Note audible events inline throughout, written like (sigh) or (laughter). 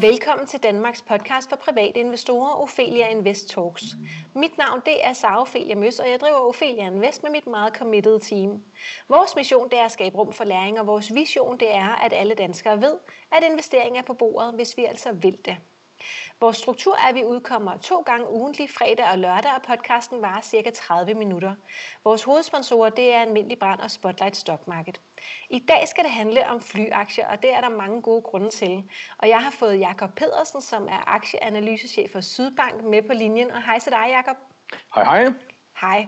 Velkommen til Danmarks podcast for private investorer, Ophelia Invest Talks. Mit navn det er Sara Ophelia Møs, og jeg driver Ophelia Invest med mit meget committed team. Vores mission det er at skabe rum for læring, og vores vision det er, at alle danskere ved, at investering er på bordet, hvis vi altså vil det. Vores struktur er, at vi udkommer to gange ugentlig, fredag og lørdag, og podcasten varer cirka 30 minutter. Vores hovedsponsorer det er Almindelig Brand og Spotlight Stock Market. I dag skal det handle om flyaktier, og det er der mange gode grunde til. Og jeg har fået Jakob Pedersen, som er aktieanalysechef for Sydbank, med på linjen. Og hej til dig, Jakob. Hej, hej. Hej.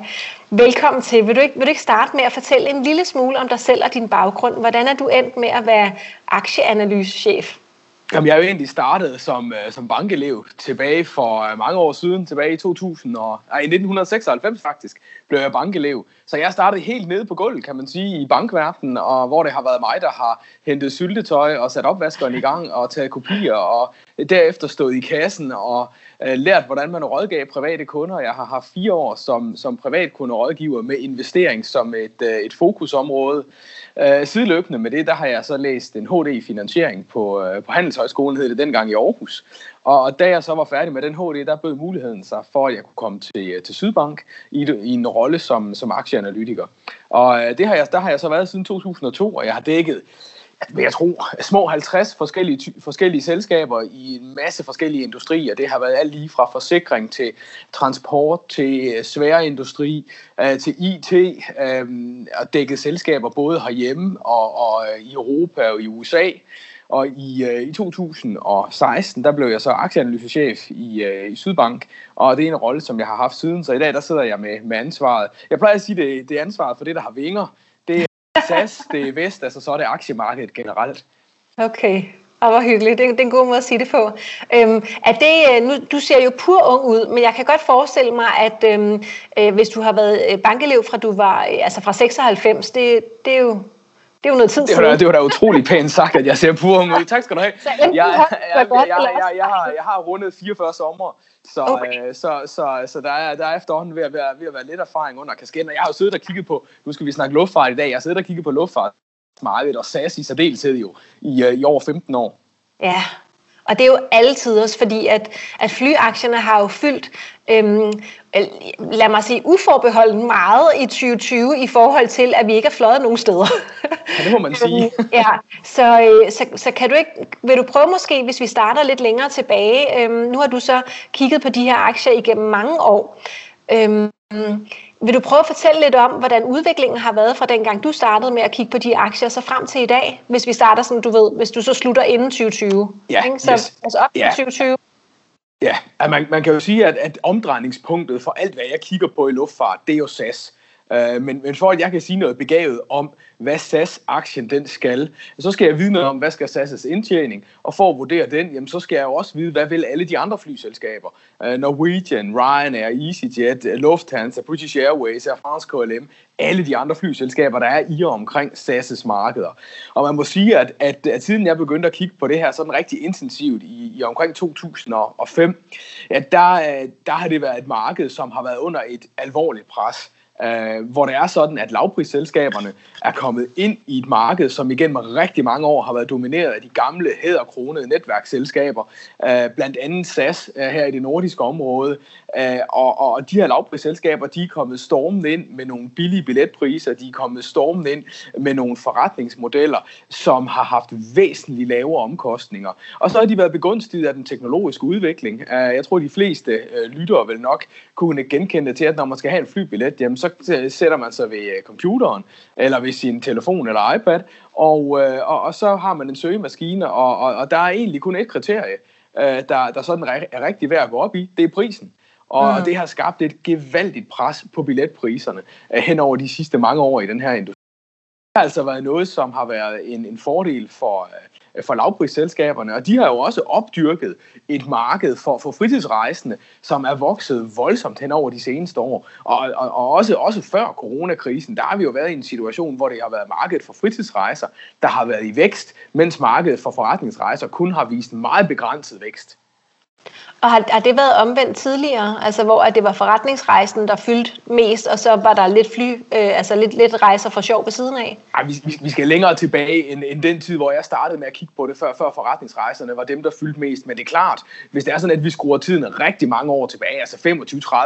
Velkommen til. Vil du, ikke, vil du ikke starte med at fortælle en lille smule om dig selv og din baggrund? Hvordan er du endt med at være aktieanalysechef? Jamen, jeg er jo egentlig startet som, øh, som bankelev tilbage for øh, mange år siden, tilbage i 2000 og, uh, i 1996 faktisk, blev jeg bankelev. Så jeg startede helt nede på gulvet, kan man sige, i bankverdenen, og hvor det har været mig, der har hentet syltetøj og sat opvaskeren i gang og taget kopier, og derefter stået i kassen og øh, lært, hvordan man rådgav private kunder. Jeg har haft fire år som, som privatkunderådgiver med investering som et, øh, et fokusområde. Øh, sideløbende med det, der har jeg så læst en HD i finansiering på, øh, på Handelshøjskolen, hed det dengang i Aarhus. Og da jeg så var færdig med den HD, der bød muligheden sig for, at jeg kunne komme til, øh, til Sydbank i, i en rolle som, som aktieanalytiker. Og øh, det har jeg, der har jeg så været siden 2002, og jeg har dækket vil jeg tro, små 50 forskellige, forskellige selskaber i en masse forskellige industrier. Det har været alt lige fra forsikring til transport til øh, svære industri til IT og dækket selskaber både herhjemme og, og i Europa og i USA. Og i, øh, i 2016, der blev jeg så aktieanalysechef i, øh, i Sydbank, og det er en rolle, som jeg har haft siden. Så i dag, der sidder jeg med, med ansvaret. Jeg plejer at sige, det, det er ansvaret for det, der har vinger. Det er SAS, (laughs) det er Vest, altså så er det aktiemarkedet generelt. Okay, og hvor hyggeligt. Det er, det er en god måde at sige det på. Øhm, er det, øh, nu, du ser jo pur ung ud, men jeg kan godt forestille mig, at øhm, øh, hvis du har været øh, bankelev fra du var, øh, altså fra 96, det, det er jo det er jo noget tid det var, da, det var da utrolig pænt sagt, at jeg ser pur ud. Tak skal du have. Jeg, jeg, jeg, jeg, jeg, jeg, har, jeg har rundet 44 sommer, så, okay. øh, så, så, så der, er, der er efterhånden ved at, være, ved at være lidt erfaring under kasketten. Og jeg har jo siddet og kigget på, nu skal vi snakke luftfart i dag, jeg har siddet og kigget på luftfartsmarkedet og SAS i særdeleshed jo i, øh, i over 15 år. Ja, og det er jo altid også, fordi at, at flyaktierne har jo fyldt, øhm, lad mig sige, uforbeholden meget i 2020 i forhold til, at vi ikke er fløjet nogen steder. Ja, det må man sige. ja, så, øh, så, så kan du ikke, vil du prøve måske, hvis vi starter lidt længere tilbage, øhm, nu har du så kigget på de her aktier igennem mange år, øhm, vil du prøve at fortælle lidt om, hvordan udviklingen har været fra dengang du startede med at kigge på de aktier, så frem til i dag, hvis vi starter sådan, du ved, hvis du så slutter inden 2020? Ja, ikke? Så, yes. altså op til ja. 2020. Ja, man, man kan jo sige, at, at omdrejningspunktet for alt, hvad jeg kigger på i luftfart, det er jo SAS. Øh, men, men for at jeg kan sige noget begavet om, hvad SAS-aktien den skal, så skal jeg vide noget om, hvad skal SAS' indtjening, og for at vurdere den, jamen, så skal jeg jo også vide, hvad vil alle de andre flyselskaber, uh, Norwegian, Ryanair, EasyJet, Lufthansa, British Airways, Air France KLM, alle de andre flyselskaber, der er i og omkring SAS' markeder. Og man må sige, at, at, at siden jeg begyndte at kigge på det her sådan rigtig intensivt i, i omkring 2005, at der, øh, der har det været et marked, som har været under et alvorligt pres øh, hvor det er sådan, at lavprisselskaberne er kommet ind i et marked, som igennem rigtig mange år har været domineret af de gamle hæderkronede netværksselskaber, øh, blandt andet SAS øh, her i det nordiske område, øh, og, og de her lavprisselskaber, de er kommet stormen ind med nogle billige billetpriser, de er kommet stormen ind med nogle forretningsmodeller, som har haft væsentligt lavere omkostninger. Og så har de været begunstiget af den teknologiske udvikling. Øh, jeg tror, de fleste øh, lyttere vil nok kunne genkende til, at når man skal have en flybillet, jamen, så sætter man sig ved øh, computeren, eller ved sin telefon eller iPad, og, øh, og, og så har man en søgemaskine, og, og, og der er egentlig kun et kriterie, øh, der, der sådan er rigtig værd at gå op i, det er prisen. Og mm. det har skabt et gevaldigt pres på billetpriserne øh, hen over de sidste mange år i den her industri. Det har altså været noget, som har været en, en fordel for, øh, Øh, for lavprisselskaberne, og de har jo også opdyrket et marked for, for fritidsrejsende, som er vokset voldsomt hen over de seneste år. Og, og, og også, også før coronakrisen, der har vi jo været i en situation, hvor det har været markedet for fritidsrejser, der har været i vækst, mens markedet for forretningsrejser kun har vist en meget begrænset vækst. Og har, har det været omvendt tidligere, altså hvor at det var forretningsrejsen, der fyldte mest, og så var der lidt fly, øh, altså lidt, lidt rejser for sjov ved siden af? Ej, vi, vi, vi skal længere tilbage end, end den tid, hvor jeg startede med at kigge på det, før, før forretningsrejserne var dem, der fyldte mest. Men det er klart, hvis det er sådan, at vi skruer tiden rigtig mange år tilbage, altså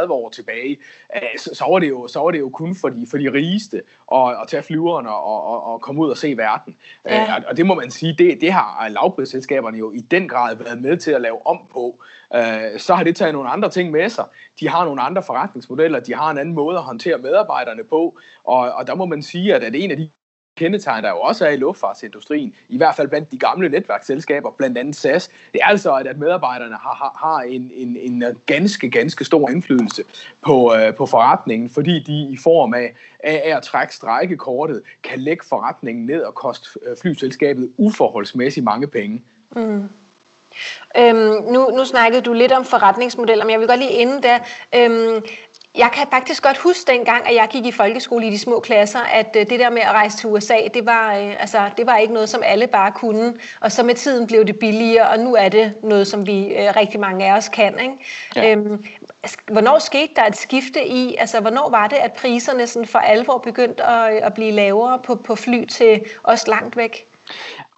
25-30 år tilbage, øh, så, så, var det jo, så var det jo kun for de, for de rigeste at, at tage flyverne og, og, og komme ud og se verden. Ja. Øh, og, og det må man sige, det, det har lavprisselskaberne jo i den grad været med til at lave om på øh, Øh, så har det taget nogle andre ting med sig. De har nogle andre forretningsmodeller, de har en anden måde at håndtere medarbejderne på, og, og der må man sige, at, at en af de kendetegn, der jo også er i luftfartsindustrien, i hvert fald blandt de gamle netværksselskaber, blandt andet SAS, det er altså, at, medarbejderne har, har, har en, en, en ganske, ganske stor indflydelse på, øh, på forretningen, fordi de i form af, af, at trække strækkekortet, kan lægge forretningen ned og koste øh, flyselskabet uforholdsmæssigt mange penge. Mm. Øhm, nu, nu snakkede du lidt om forretningsmodeller, men jeg vil godt lige inden der. Øhm, jeg kan faktisk godt huske dengang, at jeg gik i folkeskole i de små klasser, at øh, det der med at rejse til USA, det var, øh, altså, det var ikke noget, som alle bare kunne. Og så med tiden blev det billigere, og nu er det noget, som vi øh, rigtig mange af os kan. Ikke? Ja. Øhm, hvornår skete der et skifte i, altså hvornår var det, at priserne sådan for alvor begyndte at, at blive lavere på, på fly til os langt væk?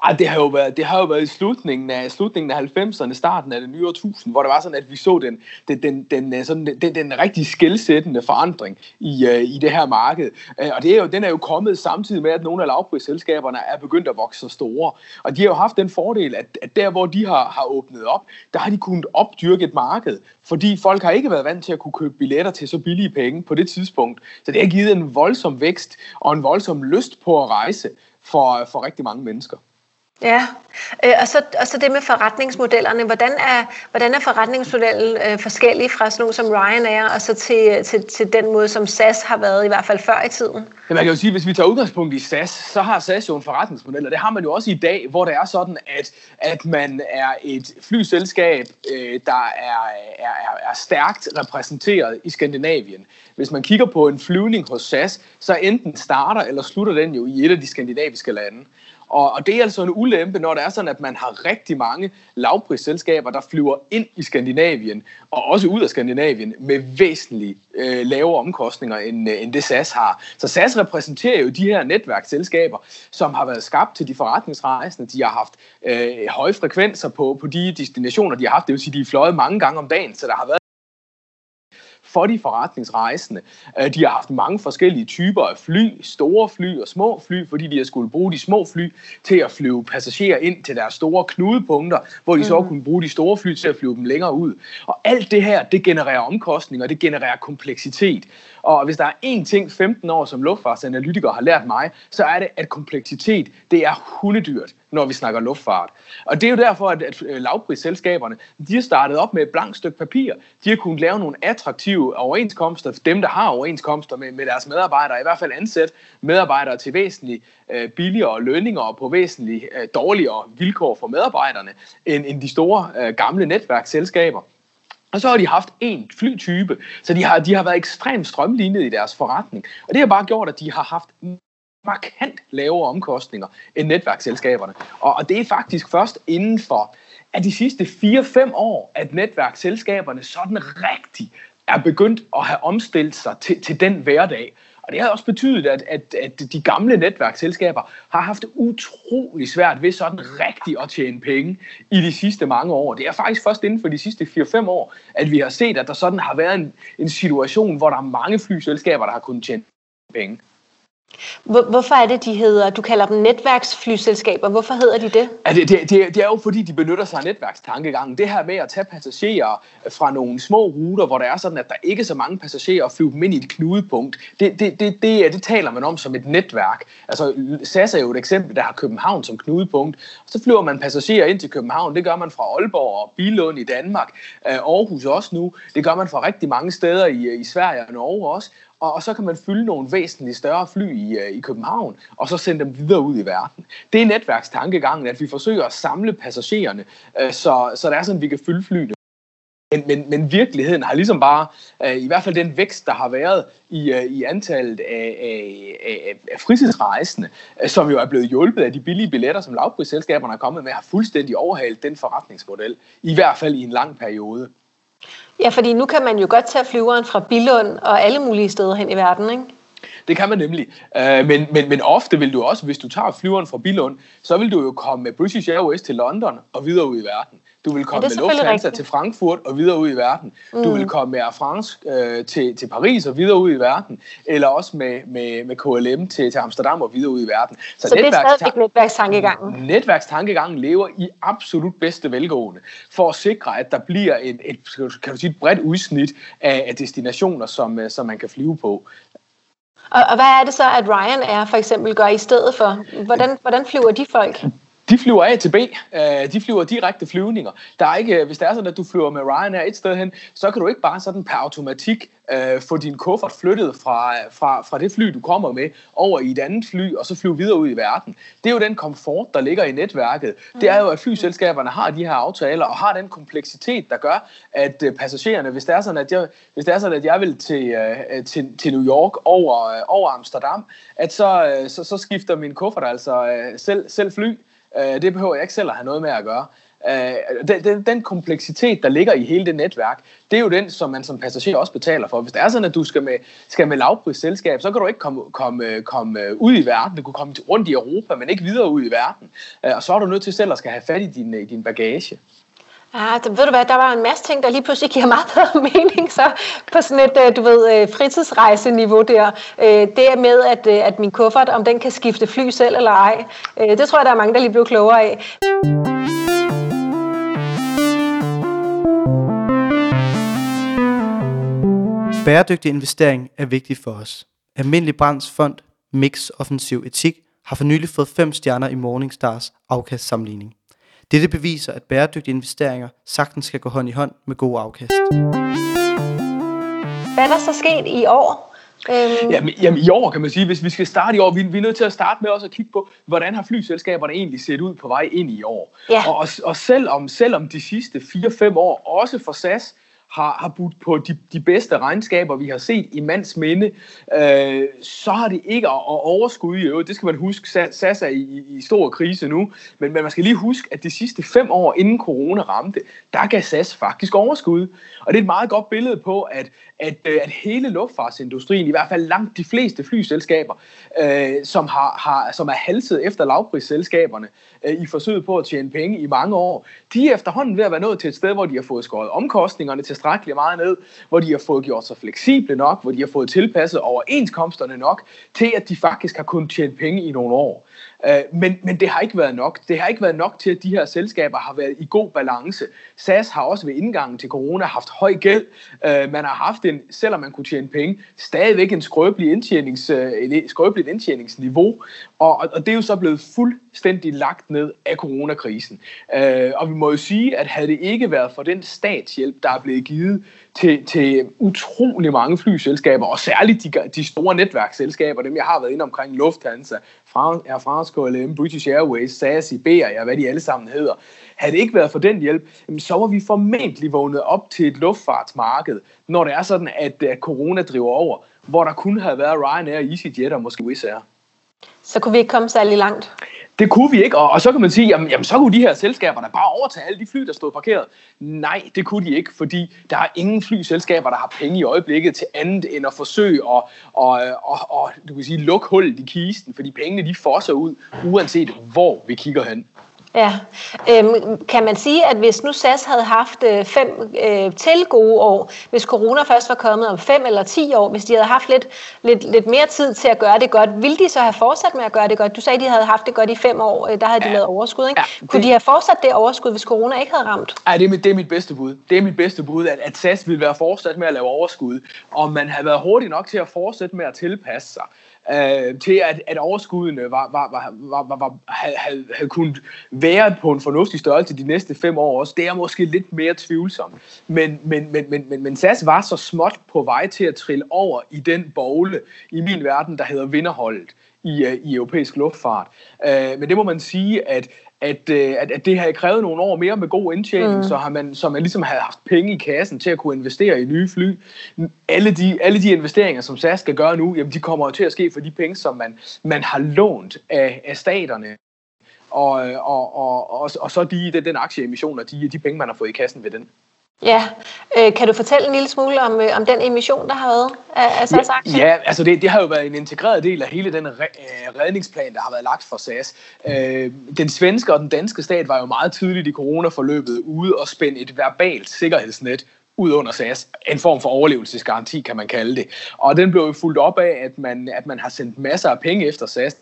Ej, det har jo været, det har jo været i slutningen af, slutningen af 90'erne, starten af det nye årtusind, hvor det var sådan, at vi så den, den, den, den, øh, sådan, den, den rigtig skældsættende forandring i, uh, i det her marked. Uh, og det er jo, den er jo kommet samtidig med, at nogle af lavprisselskaberne er begyndt at vokse så store. Og de har jo haft den fordel, at, at der, hvor de har, har åbnet op, der har de kunnet opdyrke et marked, fordi folk har ikke været vant til at kunne købe billetter til så billige penge på det tidspunkt. Så det har givet en voldsom vækst og en voldsom lyst på at rejse for, for rigtig mange mennesker. Ja, øh, og, så, og så det med forretningsmodellerne. Hvordan er, hvordan er forretningsmodellen øh, forskellig fra sådan nogle som Ryanair og så til, til, til den måde, som SAS har været i hvert fald før i tiden? Ja, man kan jo sige, hvis vi tager udgangspunkt i SAS, så har SAS jo en forretningsmodel, og det har man jo også i dag, hvor det er sådan, at, at man er et flyselskab, øh, der er, er, er, er stærkt repræsenteret i Skandinavien. Hvis man kigger på en flyvning hos SAS, så enten starter eller slutter den jo i et af de skandinaviske lande. Og, og det er altså en ulempe, når det er sådan, at man har rigtig mange lavprisselskaber, der flyver ind i Skandinavien, og også ud af Skandinavien, med væsentligt øh, lavere omkostninger, end, øh, end det SAS har. Så SAS repræsenterer jo de her netværksselskaber, som har været skabt til de forretningsrejsende. De har haft øh, høje frekvenser på, på de destinationer, de har haft. Det vil sige, de er fløjet mange gange om dagen, så der har været for de forretningsrejsende. Øh, de har haft mange forskellige typer af fly, store fly og små fly, fordi de har skulle bruge de små fly til at flyve passagerer ind til deres store knudepunkter, hvor de så mm. kunne bruge de store fly til at flyve dem længere ud. Og alt det her, det genererer omkostninger, det genererer kompleksitet. Og hvis der er én ting, 15 år som luftfartsanalytiker har lært mig, så er det, at kompleksitet, det er hundedyrt, når vi snakker luftfart. Og det er jo derfor, at, at øh, lavprisselskaberne, de har startet op med et blankt stykke papir. De har kunnet lave nogle attraktive overenskomster, dem der har overenskomster med, med deres medarbejdere, i hvert fald ansat medarbejdere til væsentligt øh, billigere lønninger og på væsentligt øh, dårligere vilkår for medarbejderne, end, end de store øh, gamle netværksselskaber. Og så har de haft én flytype, så de har, de har været ekstremt strømlignet i deres forretning. Og det har bare gjort, at de har haft markant lavere omkostninger end netværksselskaberne. Og, og det er faktisk først inden for at de sidste 4-5 år, at netværksselskaberne sådan rigtig er begyndt at have omstillet sig til, til den hverdag. Og det har også betydet, at, at, at de gamle netværksselskaber har haft det utrolig svært ved sådan rigtigt at tjene penge i de sidste mange år. Det er faktisk først inden for de sidste 4-5 år, at vi har set, at der sådan har været en, en situation, hvor der er mange flyselskaber, der har kunnet tjene penge. Hvorfor er det, de hedder, du kalder dem netværksflyselskaber, hvorfor hedder de det? Ja, det, det, det, er jo fordi, de benytter sig af netværkstankegangen. Det her med at tage passagerer fra nogle små ruter, hvor der er sådan, at der ikke er så mange passagerer, og flyve dem ind i et knudepunkt, det, det, det, det, det taler man om som et netværk. Altså SAS er jo et eksempel, der har København som knudepunkt. Så flyver man passagerer ind til København, det gør man fra Aalborg og Bilund i Danmark, øh, Aarhus også nu, det gør man fra rigtig mange steder i, i Sverige og Norge også og, og så kan man fylde nogle væsentligt større fly i, øh, i København, og så sende dem videre ud i verden. Det er netværkstankegangen, at vi forsøger at samle passagererne, øh, så, så det er sådan, at vi kan fylde flyene. Men, men, men virkeligheden har ligesom bare, øh, i hvert fald den vækst, der har været i, øh, i antallet af, af, af, af fritidsrejsende, øh, som jo er blevet hjulpet af de billige billetter, som lavprisselskaberne er kommet med, har fuldstændig overhalet den forretningsmodel, i hvert fald i en lang periode. Ja, fordi nu kan man jo godt tage flyveren fra Billund og alle mulige steder hen i verden, ikke? Det kan man nemlig. Uh, men, men, men ofte vil du også, hvis du tager flyveren fra Billund, så vil du jo komme med British Airways til London og videre ud i verden. Du vil komme ja, med Lufthansa rigtigt. til Frankfurt og videre ud i verden. Mm. Du vil komme med Air France øh, til, til Paris og videre ud i verden. Eller også med, med, med KLM til, til Amsterdam og videre ud i verden. Så, så det er stadig netværkstankegangen? Netværkstankegangen lever i absolut bedste velgående for at sikre, at der bliver et, et, kan du sige, et bredt udsnit af, af destinationer, som, øh, som man kan flyve på. Og, og hvad er det så, at Ryanair for eksempel gør i stedet for? Hvordan, hvordan flyver de folk? De flyver A til B. Øh, de flyver direkte flyvninger. Der er ikke, hvis det er sådan, at du flyver med Ryanair et sted hen, så kan du ikke bare sådan per automatik øh, få din kuffert flyttet fra, fra, fra det fly, du kommer med, over i et andet fly, og så flyve videre ud i verden. Det er jo den komfort, der ligger i netværket. Det er jo, at flyselskaberne har de her aftaler, og har den kompleksitet, der gør, at øh, passagererne, hvis det er sådan, at jeg, hvis det er sådan, at jeg vil til, øh, til, til New York over, øh, over Amsterdam, at så, øh, så, så skifter min kuffert altså øh, selv, selv fly. Øh, det behøver jeg ikke selv at have noget med at gøre. Øh, den, den, den kompleksitet, der ligger i hele det netværk, det er jo den, som man som passager også betaler for. Hvis det er sådan, at du skal med, skal med lavprisselskab, så kan du ikke komme, komme, komme øh, ud i verden. Du kan komme rundt i Europa, men ikke videre ud i verden. Øh, og så er du nødt til selv at skal have fat i din, øh, din bagage. Ja, det, ved du hvad, der var en masse ting, der lige pludselig giver meget bedre (laughs) mening, så på sådan et, øh, du ved, øh, fritidsrejseniveau der. Øh, det er med, at, at min kuffert, om den kan skifte fly selv eller ej, det tror jeg, der er mange, der lige blev klogere af. Bæredygtig investering er vigtig for os. Almindelig Brands Fond Mix Offensiv Etik har for nylig fået 5 stjerner i Morningstars afkastsamligning. Dette beviser, at bæredygtige investeringer sagtens skal gå hånd i hånd med gode afkast. Hvad er der så sket i år? Øhm... Jamen, jamen i år kan man sige, hvis vi skal starte i år, vi, vi er nødt til at starte med også at kigge på, hvordan har flyselskaberne egentlig set ud på vej ind i år. Ja. Og, og selvom, selvom de sidste 4-5 år, også for SAS, har, har budt på de, de bedste regnskaber, vi har set i mands minde, øh, så har det ikke at, at overskud i øvrigt. Det skal man huske. SAS er i, i stor krise nu, men, men man skal lige huske, at de sidste fem år inden corona ramte, der gav SAS faktisk overskud. Og det er et meget godt billede på, at, at, øh, at hele luftfartsindustrien, i hvert fald langt de fleste flyselskaber, øh, som, har, har, som er halset efter lavprisselskaberne øh, i forsøget på at tjene penge i mange år, de er efterhånden ved at være nået til et sted, hvor de har fået skåret omkostningerne tilstrækkeligt meget ned, hvor de har fået gjort sig fleksible nok, hvor de har fået tilpasset overenskomsterne nok, til at de faktisk har kunnet tjene penge i nogle år. Øh, men, men det har ikke været nok. Det har ikke været nok til, at de her selskaber har været i god balance. SAS har også ved indgangen til corona haft høj gæld. Øh, man har haft en, selvom man kunne tjene penge, stadigvæk en skrøbelig, indtjenings, øh, et skrøbeligt indtjeningsniveau. Og, og det er jo så blevet fuldstændig lagt ned af coronakrisen. Øh, og vi må jo sige, at havde det ikke været for den statshjælp, der er blevet givet til, til utrolig mange flyselskaber, og særligt de, de store netværksselskaber, dem jeg har været inde omkring, Lufthansa, Air France, KLM, British Airways, SAS, Iberia, hvad de alle sammen hedder. Havde det ikke været for den hjælp, så var vi formentlig vågnet op til et luftfartsmarked, når det er sådan, at, at corona driver over, hvor der kun havde været Ryanair, EasyJet og måske Wizz Air. Så kunne vi ikke komme særlig langt. Det kunne vi ikke, og, og så kan man sige, jamen, jamen så kunne de her selskaber da bare overtage alle de fly, der stod parkeret. Nej, det kunne de ikke, fordi der er ingen flyselskaber, der har penge i øjeblikket til andet end at forsøge at og, og, og, du kan sige, lukke hullet i kisten, fordi pengene de fosser ud, uanset hvor vi kigger hen. Ja, øhm, kan man sige, at hvis nu SAS havde haft øh, fem øh, til gode år, hvis corona først var kommet om fem eller ti år, hvis de havde haft lidt, lidt, lidt mere tid til at gøre det godt, ville de så have fortsat med at gøre det godt? Du sagde, at de havde haft det godt i fem år, øh, der havde de ja. lavet overskud. Ikke? Ja, det... Kunne de have fortsat det overskud, hvis corona ikke havde ramt? Ja, det er mit, det er mit bedste bud. Det er mit bedste bud, at, at SAS ville være fortsat med at lave overskud, og man havde været hurtig nok til at fortsætte med at tilpasse sig øh, til at, at overskuddene var, var, var, var, var, var, havde, havde kunnet være på en fornuftig størrelse de næste fem år også. Det er måske lidt mere tvivlsomt. Men, men, men, men, men, men SAS var så småt på vej til at trille over i den bogle i min verden, der hedder vinderholdet i, øh, i europæisk luftfart. Øh, men det må man sige, at at, øh, at, at det har krævet nogle år mere med god indtjening, mm. så, har man, så man ligesom har haft penge i kassen til at kunne investere i nye fly. Alle de, alle de investeringer, som SAS skal gøre nu, jamen de kommer jo til at ske for de penge, som man, man har lånt af, af staterne. Og, og, og, og, og så de, den, den aktieemission og de, de penge, man har fået i kassen ved den. Ja, øh, kan du fortælle en lille smule om, øh, om den emission, der har været af, af SAS aktier? Ja, ja altså det, det har jo været en integreret del af hele den re, øh, redningsplan, der har været lagt for SAS. Øh, den svenske og den danske stat var jo meget tydeligt i coronaforløbet ude og spænde et verbalt sikkerhedsnet ud under SAS. En form for overlevelsesgaranti, kan man kalde det. Og den blev jo fuldt op af, at man, at man har sendt masser af penge efter SAS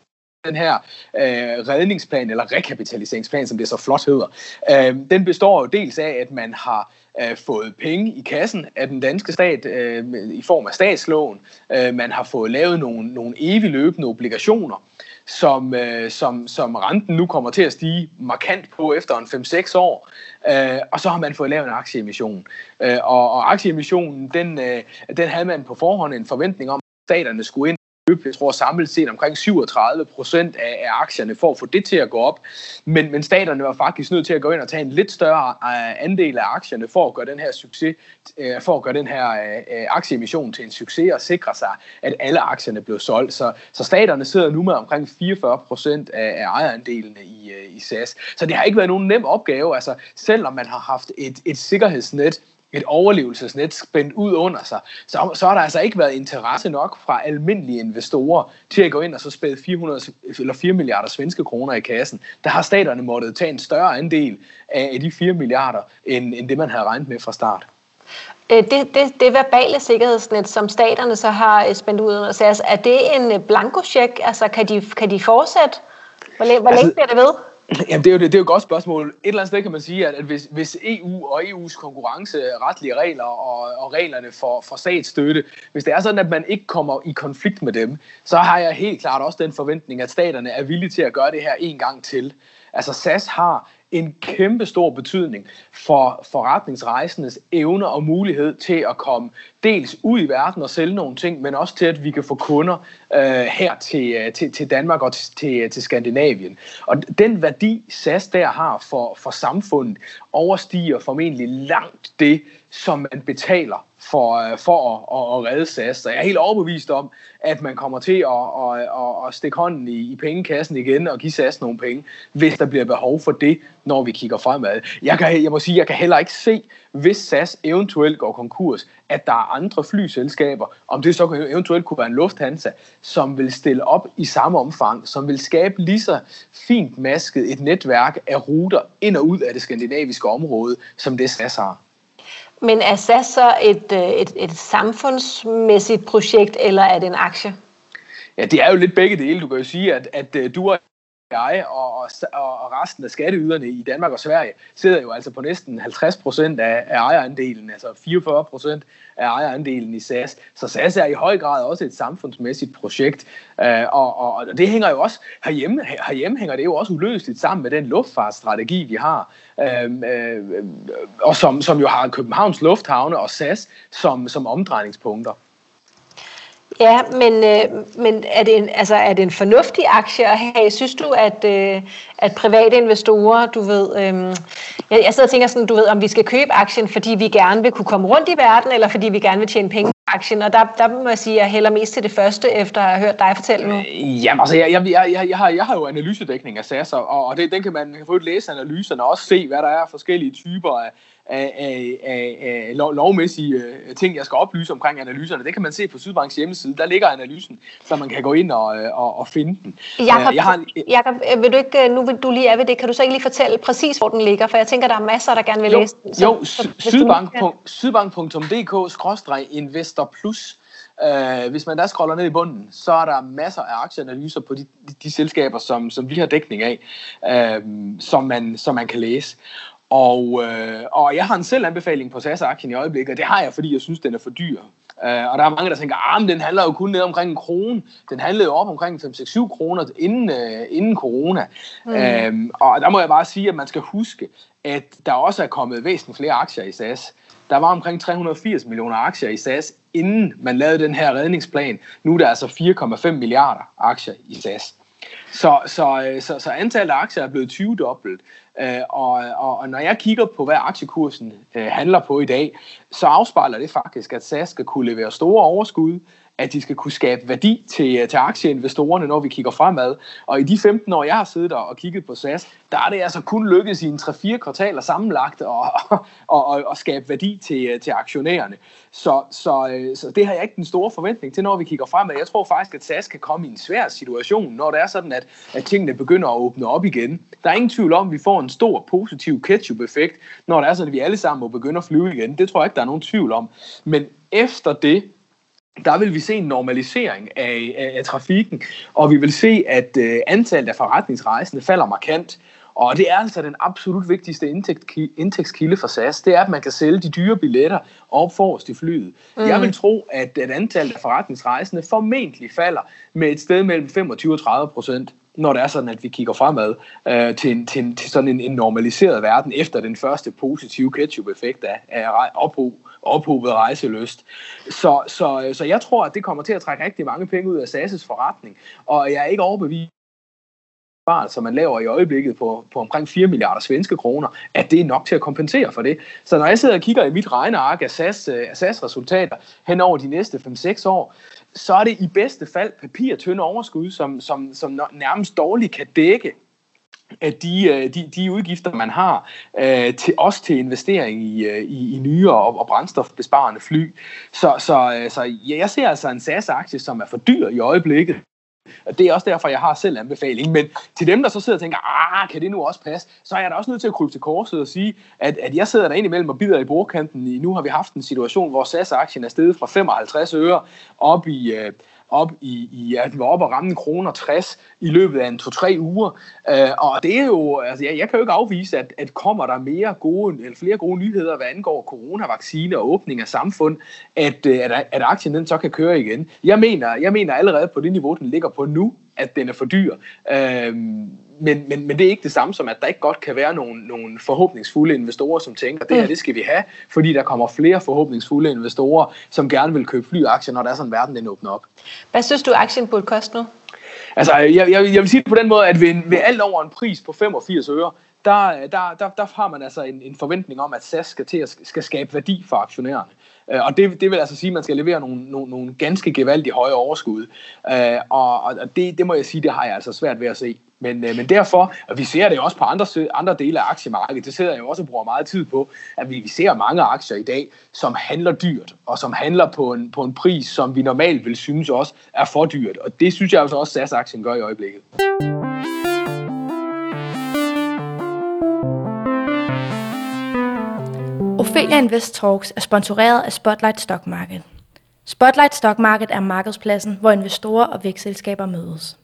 den her øh, redningsplan, eller rekapitaliseringsplan, som det så flot hedder, øh, den består jo dels af, at man har øh, fået penge i kassen af den danske stat øh, i form af statslån. Øh, man har fået lavet nogle, nogle evig løbende obligationer, som, øh, som, som renten nu kommer til at stige markant på efter en 5-6 år. Øh, og så har man fået lavet en aktieemission. Øh, og, og aktieemissionen, den, øh, den havde man på forhånd en forventning om, at staterne skulle ind købe, jeg tror samlet set omkring 37 procent af, af aktierne for at få det til at gå op. Men, men staterne var faktisk nødt til at gå ind og tage en lidt større uh, andel af aktierne for at gøre den her succes, uh, for at gøre den her uh, aktieemission til en succes og sikre sig, at alle aktierne blev solgt. Så, så staterne sidder nu med omkring 44 procent af, af ejerandelene i, uh, i SAS. Så det har ikke været nogen nem opgave. Altså, selvom man har haft et, et sikkerhedsnet, et overlevelsesnet spændt ud under sig, så, så har der altså ikke været interesse nok fra almindelige investorer til at gå ind og så spæde 400 eller 4 milliarder svenske kroner i kassen. Der har staterne måttet tage en større andel af de 4 milliarder, end, end det man havde regnet med fra start. Øh, det, det, det verbale sikkerhedsnet, som staterne så har øh, spændt ud under SAS, er det en blankocheck? Altså, kan de, kan de fortsætte? Hvor, hvor altså, længe bliver det ved? (clears throat) Jamen, det er, jo, det, det er jo et godt spørgsmål. Et eller andet sted kan man sige, at, at hvis, hvis EU og EU's konkurrenceretlige øh, regler og, og reglerne for, for statsstøtte, hvis det er sådan, at man ikke kommer i konflikt med dem, så har jeg helt klart også den forventning, at staterne er villige til at gøre det her en gang til. Altså SAS har en kæmpe stor betydning for forretningsrejsendes evner og mulighed til at komme dels ud i verden og sælge nogle ting, men også til, at vi kan få kunder øh, her til, øh, til, til Danmark og til, til, øh, til Skandinavien. Og den værdi, SAS der har for, for samfundet, overstiger formentlig langt det, som man betaler for, øh, for at, at, at redde SAS. Så jeg er helt overbevist om, at man kommer til at, at, at, at stikke hånden i, i pengekassen igen og give SAS nogle penge, hvis der bliver behov for det, når vi kigger fremad. Jeg, kan, jeg må sige, jeg kan heller ikke se, hvis SAS eventuelt går konkurs, at der er andre flyselskaber, om det så eventuelt kunne være en Lufthansa, som vil stille op i samme omfang, som vil skabe lige så fint masket et netværk af ruter ind og ud af det skandinaviske område, som det SAS har. Men er SAS så et, øh, et, et samfundsmæssigt projekt, eller er det en aktie? Ja, det er jo lidt begge dele. Du kan jo sige, at, at øh, du og jeg og, og, og resten af skatteyderne i Danmark og Sverige sidder jo altså på næsten 50 procent af, af ejerandelen, altså 44 procent af ejerandelen i SAS. Så SAS er i høj grad også et samfundsmæssigt projekt, øh, og, og, og det hænger jo også herhjemme, herhjemme hænger det jo også uløseligt sammen med den luftfartsstrategi, vi har, øh, øh, og som, som jo har Københavns Lufthavne og SAS som, som omdrejningspunkter. Ja, men, øh, men er, det en, altså, er det en fornuftig aktie at have? Synes du, at, øh, at private investorer, du ved, øh, jeg, jeg sidder og tænker sådan, du ved, om vi skal købe aktien, fordi vi gerne vil kunne komme rundt i verden, eller fordi vi gerne vil tjene penge på aktien, og der, der må jeg sige, at jeg hælder mest til det første, efter at have hørt dig fortælle nu. Øh, jamen, altså, jeg, jeg, jeg, jeg, jeg, har, jeg har jo analysedækning af SAS, og, og det, den kan man kan få læse analyserne og også se, hvad der er forskellige typer af, af, af, af, af lov, lovmæssige øh, ting, jeg skal oplyse omkring analyserne. Det kan man se på Sydbanks hjemmeside. Der ligger analysen, så man kan gå ind og, øh, og, og finde den. Jakob, øh, jeg har, Jacob, vil du ikke, nu du lige er ved det, kan du så ikke lige fortælle præcis, hvor den ligger? For jeg tænker, der er masser, der gerne vil jo, læse den. Så, jo, så, sydbank.dk-investor plus Uh, hvis man der scroller ned i bunden, så er der masser af aktieanalyser på de, de, de selskaber, som, som vi har dækning af, uh, som, man, som man kan læse. Og, øh, og jeg har en selv anbefaling på SAS-aktien i øjeblikket, og det har jeg, fordi jeg synes, den er for dyr. Øh, og der er mange, der tænker, at ah, den handler jo kun ned omkring en krone. Den handlede jo op omkring 5-6-7 kroner inden, øh, inden corona. Mm. Øh, og der må jeg bare sige, at man skal huske, at der også er kommet væsentligt flere aktier i SAS. Der var omkring 380 millioner aktier i SAS, inden man lavede den her redningsplan. Nu er der altså 4,5 milliarder aktier i SAS. Så, så, øh, så, så antallet af aktier er blevet 20 dobbelt. Øh, og, og, og når jeg kigger på, hvad aktiekursen øh, handler på i dag, så afspejler det faktisk, at SAS skal kunne levere store overskud, at de skal kunne skabe værdi til, øh, til aktieinvestorerne, når vi kigger fremad. Og i de 15 år, jeg har siddet der og kigget på SAS, der er det altså kun lykkedes i en 3-4 kvartaler sammenlagt at, og, (laughs) og, og, og skabe værdi til, øh, til aktionærerne. Så, så, øh, så det har jeg ikke den store forventning til, når vi kigger fremad. Jeg tror faktisk, at SAS kan komme i en svær situation, når det er sådan, at, at tingene begynder at åbne op igen. Der er ingen tvivl om, at vi får en stor positiv ketchup-effekt, når det er sådan, at vi alle sammen må begynde at flyve igen. Det tror jeg ikke, der er nogen tvivl om. Men efter det, der vil vi se en normalisering af, af, af trafikken, og vi vil se, at øh, antallet af forretningsrejsende falder markant. Og det er altså den absolut vigtigste indtægtskilde for SAS, det er, at man kan sælge de dyre billetter op forrest i flyet. Mm. Jeg vil tro, at, at antallet af forretningsrejsende formentlig falder med et sted mellem 25 og 30 procent når det er sådan, at vi kigger fremad øh, til, en, til, en, til sådan en, en normaliseret verden efter den første positive ketchup-effekt af, af ophov, ophobet rejseløst. Så, så, øh, så jeg tror, at det kommer til at trække rigtig mange penge ud af SAS' forretning, og jeg er ikke overbevist som man laver i øjeblikket på, på omkring 4 milliarder svenske kroner, at det er nok til at kompensere for det. Så når jeg sidder og kigger i mit regneark af SAS, øh, af SAS resultater hen over de næste 5-6 år, så er det i bedste fald papirtynde overskud, som, som, som nærmest dårligt kan dække de, øh, de, de udgifter, man har, øh, til, også til investering i, øh, i, i nye og, og brændstofbesparende fly. Så, så, øh, så ja, jeg ser altså en SAS-aktie, som er for dyr i øjeblikket. Og det er også derfor, jeg har selv anbefaling. Men til dem, der så sidder og tænker, ah, kan det nu også passe? Så er jeg da også nødt til at krybe til korset og sige, at, at jeg sidder der ind imellem og bider i bordkanten. Nu har vi haft en situation, hvor SAS-aktien er steget fra 55 øre op i, øh, op i, i ja, den var oppe og ramme kroner 60 i løbet af en 2-3 uger. Øh, og det er jo, altså jeg, jeg kan jo ikke afvise, at, at kommer der mere gode, eller flere gode nyheder, hvad angår coronavaccine og åbning af samfund, at, øh, at, at aktien den så kan køre igen. Jeg mener, jeg mener allerede på det niveau, den ligger på nu, at den er for dyr. Øh, men, men, men det er ikke det samme som, at der ikke godt kan være nogle, nogle forhåbningsfulde investorer, som tænker, det her det skal vi have, fordi der kommer flere forhåbningsfulde investorer, som gerne vil købe flyaktier, når der er sådan en verden, den åbner op. Hvad synes du, aktien burde koste nu? Altså, jeg, jeg, jeg vil sige det på den måde, at ved, ved alt over en pris på 85 øre, der, der, der, der har man altså en, en forventning om, at SAS skal, til at, skal skabe værdi for aktionærerne. Øh, og det, det vil altså sige, at man skal levere nogle, nogle, nogle ganske gevaldige høje overskud. Øh, og og det, det må jeg sige, det har jeg altså svært ved at se. Men, øh, men derfor, og vi ser det også på andre, andre dele af aktiemarkedet, det sidder jeg jo også og bruger meget tid på, at vi, vi ser mange aktier i dag, som handler dyrt, og som handler på en, på en pris, som vi normalt vil synes også er for dyrt. Og det synes jeg altså også, at SAS-aktien gør i øjeblikket. Ophelia Invest Talks er sponsoreret af Spotlight Stock Market. Spotlight Stock Market er markedspladsen, hvor investorer og vækstselskaber mødes.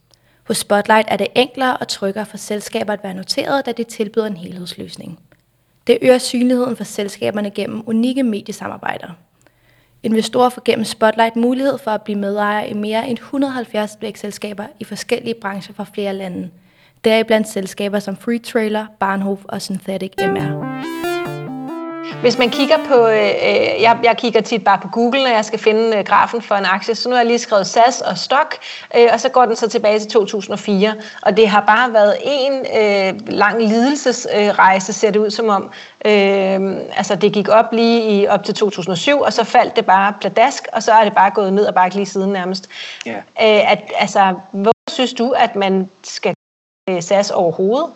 Hos Spotlight er det enklere og tryggere for selskaber at være noteret, da det tilbyder en helhedsløsning. Det øger synligheden for selskaberne gennem unikke mediesamarbejder. Investorer får gennem Spotlight mulighed for at blive medejer i mere end 170 vækstselskaber i forskellige brancher fra flere lande. Deriblandt selskaber som Free Trailer, Barnhof og Synthetic MR. Hvis man kigger på, øh, øh, jeg, jeg kigger tit bare på Google, når jeg skal finde øh, grafen for en aktie, så nu har jeg lige skrevet SAS og Stock, øh, og så går den så tilbage til 2004, og det har bare været en øh, lang lidelsesrejse, øh, ser det ud som om. Øh, altså det gik op lige i, op til 2007, og så faldt det bare pladask, og så er det bare gået ned og bakke lige siden nærmest. Yeah. Øh, at, altså, hvor synes du, at man skal øh, SAS overhovedet?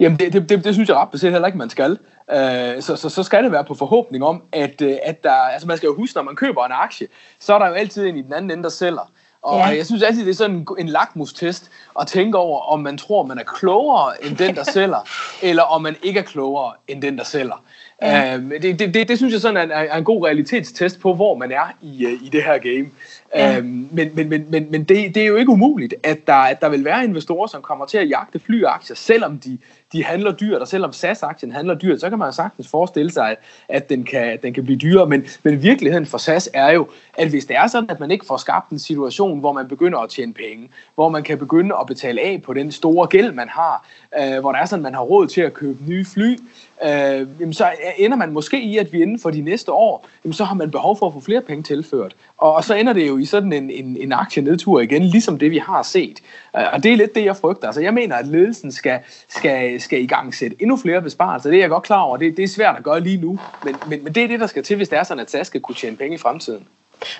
Jamen, det, det, det, det synes jeg ret beset heller ikke, man skal. Øh, så, så, så skal det være på forhåbning om, at, øh, at der, altså man skal jo huske, når man køber en aktie, så er der jo altid en i den anden ende, der sælger. Og ja. jeg synes altid, det er sådan en, en lakmustest at tænke over, om man tror, man er klogere end den, der (laughs) sælger, eller om man ikke er klogere end den, der sælger. Ja. Øh, det, det, det, det synes jeg sådan er, er en god realitetstest på, hvor man er i, øh, i det her game. Ja. Øhm, men men, men, men, men det, det er jo ikke umuligt, at der, at der vil være investorer, som kommer til at jagte flyaktier, selvom de, de handler dyrt, og selvom SAS-aktien handler dyrt, så kan man sagtens forestille sig, at, at den, kan, den kan blive dyrere. Men, men virkeligheden for SAS er jo, at hvis det er sådan, at man ikke får skabt en situation, hvor man begynder at tjene penge, hvor man kan begynde at betale af på den store gæld, man har, øh, hvor der er sådan, at man har råd til at købe nye fly, øh, jamen så ender man måske i, at vi inden for de næste år, jamen så har man behov for at få flere penge tilført. Og, og så ender det jo i sådan en, en, en aktienedtur igen, ligesom det vi har set. Øh, og det er lidt det, jeg frygter. Altså jeg mener, at ledelsen skal, skal, skal i gang sætte endnu flere besparelser. Det er jeg godt klar over. Det, det er svært at gøre lige nu. Men, men, men det er det, der skal til, hvis det er sådan, at SAS skal kunne tjene penge i fremtiden.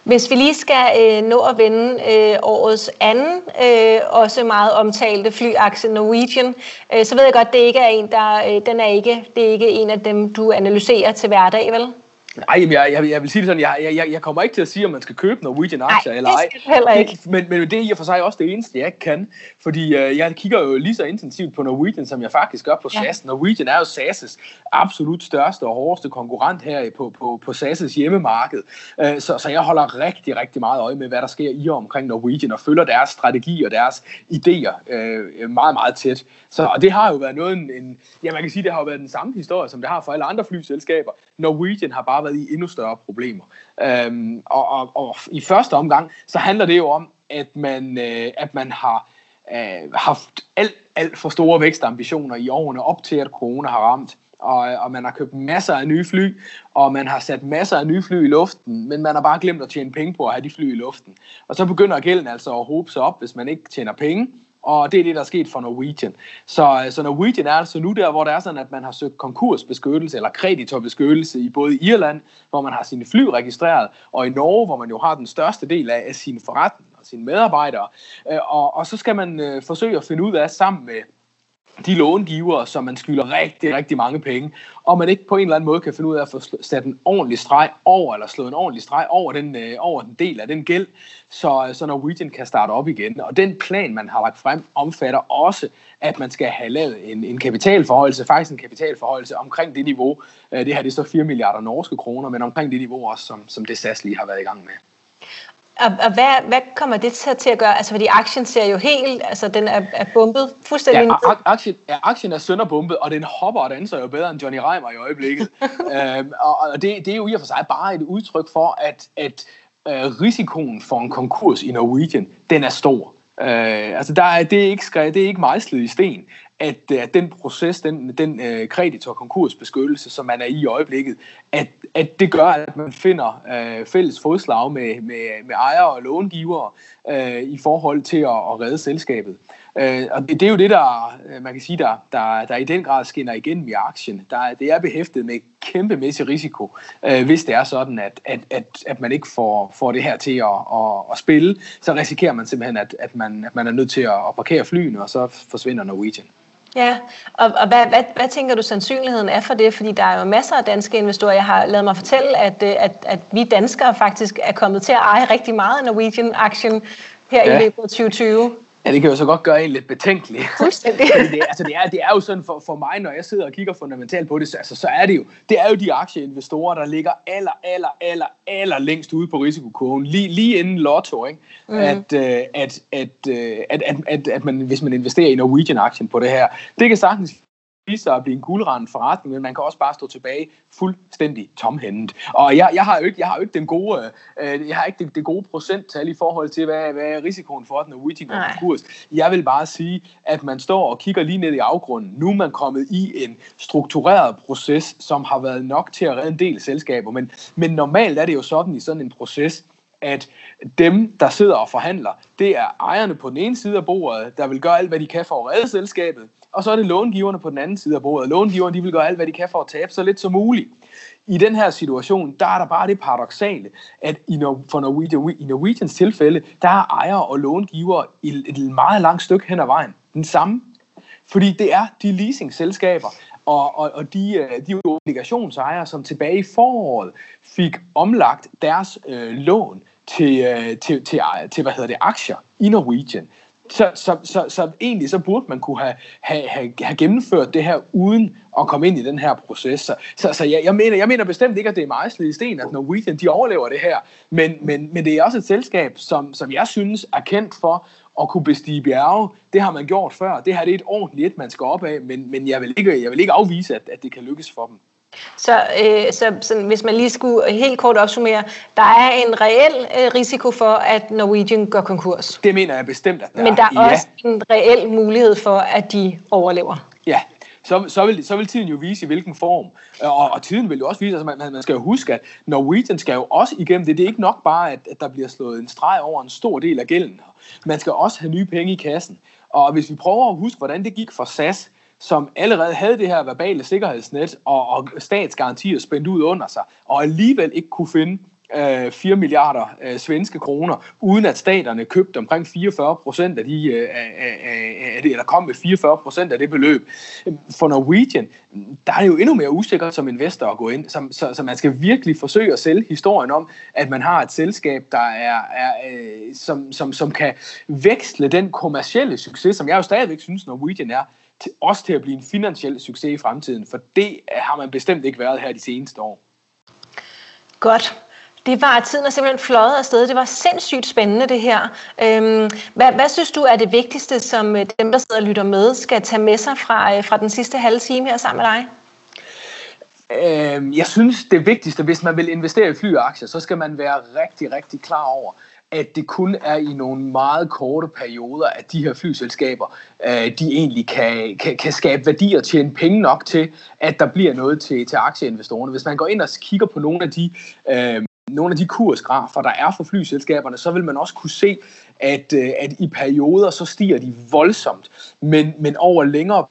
Hvis vi lige skal øh, nå at vende øh, årets anden, øh, også meget omtalte flyaktie Norwegian, øh, så ved jeg godt, det ikke er en, der, øh, den er ikke, det er ikke en af dem, du analyserer til hverdag, vel? Nej, jeg, jeg, jeg vil sige det sådan, jeg, jeg, jeg kommer ikke til at sige, om man skal købe Norwegian aktier eller ej. det heller ikke. Men, men det er i og for sig også det eneste, jeg ikke kan. Fordi øh, jeg kigger jo lige så intensivt på Norwegian, som jeg faktisk gør på SAS. Ja. Norwegian er jo SAS' absolut største og hårdeste konkurrent her på, på, på SAS' hjemmemarked. Øh, så, så jeg holder rigtig, rigtig meget øje med, hvad der sker i og omkring Norwegian, og følger deres strategi og deres idéer øh, meget, meget tæt. Så, og det har jo været noget, en, en, ja, man kan sige, det har jo været den samme historie, som det har for alle andre flyselskaber. Norwegian har bare været i endnu større problemer. Øhm, og, og, og i første omgang, så handler det jo om, at man, øh, at man har øh, haft alt, alt for store vækstambitioner i årene op til, at corona har ramt. Og, øh, og man har købt masser af nye fly, og man har sat masser af nye fly i luften, men man har bare glemt at tjene penge på at have de fly i luften. Og så begynder gælden altså at hobe sig op, hvis man ikke tjener penge, og det er det, der er sket for Norwegian. Så, øh, så Norwegian er altså nu der, hvor det er sådan, at man har søgt konkursbeskyttelse eller kreditorbeskyttelse i både Irland, hvor man har sine fly registreret, og i Norge, hvor man jo har den største del af, af sine forretninger og sine medarbejdere. Øh, og, og så skal man øh, forsøge at finde ud af sammen med de långiver, som man skylder rigtig, rigtig mange penge, og man ikke på en eller anden måde kan finde ud af at få sat en ordentlig streg over, eller slået en ordentlig streg over den, øh, over den del af den gæld, så, øh, så Norwegian kan starte op igen. Og den plan, man har lagt frem, omfatter også, at man skal have lavet en, en kapitalforhøjelse, faktisk en kapitalforhøjelse omkring det niveau, øh, det her det er så 4 milliarder norske kroner, men omkring det niveau også, som, som det SAS lige har været i gang med. Og, og hvad, hvad kommer det til, til at gøre? Altså, fordi aktien ser jo helt, altså den er, er bumpet fuldstændig. Ja, aktien, ja, aktien er sønderbumpet, og den hopper og danser jo bedre end Johnny Reimer i øjeblikket. (laughs) øhm, og og det, det er jo i og for sig bare et udtryk for, at, at øh, risikoen for en konkurs i Norwegian, den er stor. Øh, altså der er, det, er ikke det er ikke mejslet i sten, at, øh, at den proces, den, den øh, kreditor konkursbeskyttelse, som man er i i øjeblikket, at, at det gør, at man finder øh, fælles fodslag med, med, med ejere og långivere øh, i forhold til at, at redde selskabet. Øh, og det, det er jo det, der øh, man kan sige, der, der, der i den grad skinner igennem i aktien. Der, det er behæftet med kæmpemæssig risiko, øh, hvis det er sådan, at, at, at, at man ikke får, får det her til at, at, at spille. Så risikerer man simpelthen, at, at, man, at man er nødt til at, at parkere flyene, og så forsvinder Norwegian. Ja, og, og hvad, hvad, hvad tænker du sandsynligheden er for det? Fordi der er jo masser af danske investorer. Jeg har lavet mig fortælle, at, øh, at, at vi danskere faktisk er kommet til at eje rigtig meget af Norwegian-aktien her ja. i løbet af 2020. Ja, det kan jo så godt gøre en lidt betænkelig. Fuldstændig. det, altså, det, er, det er jo sådan for, for mig, når jeg sidder og kigger fundamentalt på det, altså, så er det jo, det er jo de aktieinvestorer, der ligger aller, aller, aller, aller længst ude på risikokurven, lige, lige inden lotto, ikke? Mm. At, øh, at, at, øh, at, at, at, at man, hvis man investerer i Norwegian-aktien på det her, det kan sagtens vise sig at blive en guldrende forretning, men man kan også bare stå tilbage fuldstændig tomhændet. Og jeg, jeg, har jo ikke, jeg har jo ikke den gode, øh, jeg har ikke det, det gode procenttal i forhold til, hvad, hvad er risikoen for, at Norwegian går konkurs. Jeg vil bare sige, at man står og kigger lige ned i afgrunden. Nu er man kommet i en struktureret proces, som har været nok til at redde en del selskaber, men, men normalt er det jo sådan i sådan en proces, at dem, der sidder og forhandler, det er ejerne på den ene side af bordet, der vil gøre alt, hvad de kan for at redde selskabet, og så er det långiverne på den anden side af bordet. Långiverne de vil gøre alt, hvad de kan for at tabe så lidt som muligt. I den her situation, der er der bare det paradoxale, at i, for Norwegian, i Norwegians tilfælde, der er ejere og långiver et, et meget langt stykke hen ad vejen. Den samme. Fordi det er de leasingselskaber, og, og, og de, øh, de obligationsejere, som tilbage i foråret fik omlagt deres øh, lån til, øh, til, til, til, hvad hedder det, aktier i Norwegian. Så, så, så, så egentlig så burde man kunne have, have, have, have gennemført det her uden at komme ind i den her proces. Så, så, så jeg, jeg, mener, jeg mener bestemt ikke, at det er meget i sten, at Norwegian de overlever det her. Men, men, men det er også et selskab, som, som jeg synes er kendt for at kunne bestige bjerge. Det har man gjort før. Det her det er et ordentligt et, man skal op af, men, men jeg, vil ikke, jeg vil ikke afvise, at, at det kan lykkes for dem. Så, øh, så så hvis man lige skulle helt kort opsummere, der er en reel øh, risiko for, at Norwegian går konkurs. Det mener jeg bestemt, at der Men der er ja. også en reel mulighed for, at de overlever. Ja, så, så, vil, så vil tiden jo vise i hvilken form. Og, og tiden vil jo også vise, at altså man, man skal jo huske, at Norwegian skal jo også igennem det. Det er ikke nok bare, at, at der bliver slået en streg over en stor del af gælden. Man skal også have nye penge i kassen. Og hvis vi prøver at huske, hvordan det gik for SAS, som allerede havde det her verbale sikkerhedsnet og, og statsgarantier spændt ud under sig, og alligevel ikke kunne finde øh, 4 milliarder øh, svenske kroner, uden at staterne købte omkring 44 procent af de, øh, øh, øh, af det, eller kom med 44 procent af det beløb. For Norwegian, der er det jo endnu mere usikkert som investor at gå ind, så, så, så man skal virkelig forsøge at sælge historien om, at man har et selskab, der er, er øh, som, som, som kan veksle den kommercielle succes, som jeg jo stadigvæk synes Norwegian er, til, også til at blive en finansiel succes i fremtiden, for det har man bestemt ikke været her de seneste år. Godt. Det var, tiden er simpelthen fløjet afsted. Det var sindssygt spændende, det her. Øhm, hvad, hvad synes du er det vigtigste, som øh, dem, der sidder og lytter med, skal tage med sig fra, øh, fra den sidste halve time her sammen med dig? Øhm, jeg synes, det vigtigste, hvis man vil investere i flyaktier, så skal man være rigtig, rigtig klar over, at det kun er i nogle meget korte perioder, at de her flyselskaber, øh, de egentlig kan, kan, kan skabe værdier og tjene penge nok til, at der bliver noget til, til aktieinvestorerne. Hvis man går ind og kigger på nogle af de øh, nogle af de kursgrafer, der er for flyselskaberne, så vil man også kunne se, at, øh, at i perioder, så stiger de voldsomt, men, men over længere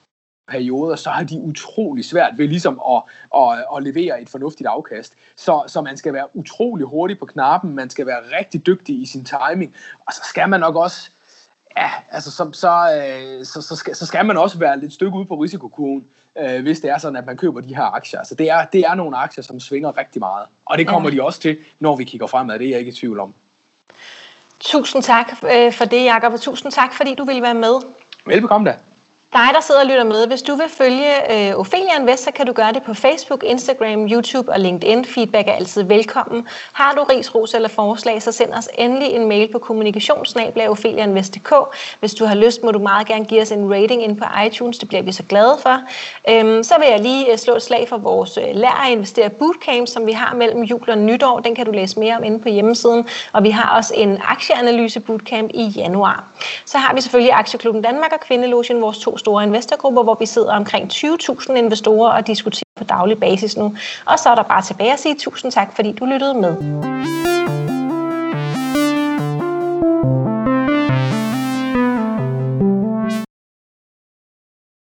perioder, så har de utrolig svært ved ligesom at, at, at levere et fornuftigt afkast. Så, så man skal være utrolig hurtig på knappen, man skal være rigtig dygtig i sin timing, og så skal man nok også, ja, altså så, så, øh, så, så, skal, så skal man også være lidt stykke ude på risikokurven, øh, hvis det er sådan, at man køber de her aktier. Altså det er, det er nogle aktier, som svinger rigtig meget, og det kommer ja. de også til, når vi kigger fremad, det er jeg ikke i tvivl om. Tusind tak øh, for det, Jacob, og tusind tak, fordi du ville være med. Velbekomme da. Dig, der sidder og lytter med, hvis du vil følge øh, Ophelia Invest, så kan du gøre det på Facebook, Instagram, YouTube og LinkedIn. Feedback er altid velkommen. Har du ris, ros eller forslag, så send os endelig en mail på kommunikationsnabla.opheliainvest.dk. Hvis du har lyst, må du meget gerne give os en rating ind på iTunes. Det bliver vi så glade for. Øhm, så vil jeg lige øh, slå et slag for vores øh, Lær at investere bootcamp, som vi har mellem jul og nytår. Den kan du læse mere om inde på hjemmesiden. Og vi har også en aktieanalyse bootcamp i januar. Så har vi selvfølgelig Aktieklubben Danmark og Kvindelogen, vores to store investorgrupper, hvor vi sidder omkring 20.000 investorer og diskuterer på daglig basis nu. Og så er der bare tilbage at sige tusind tak, fordi du lyttede med.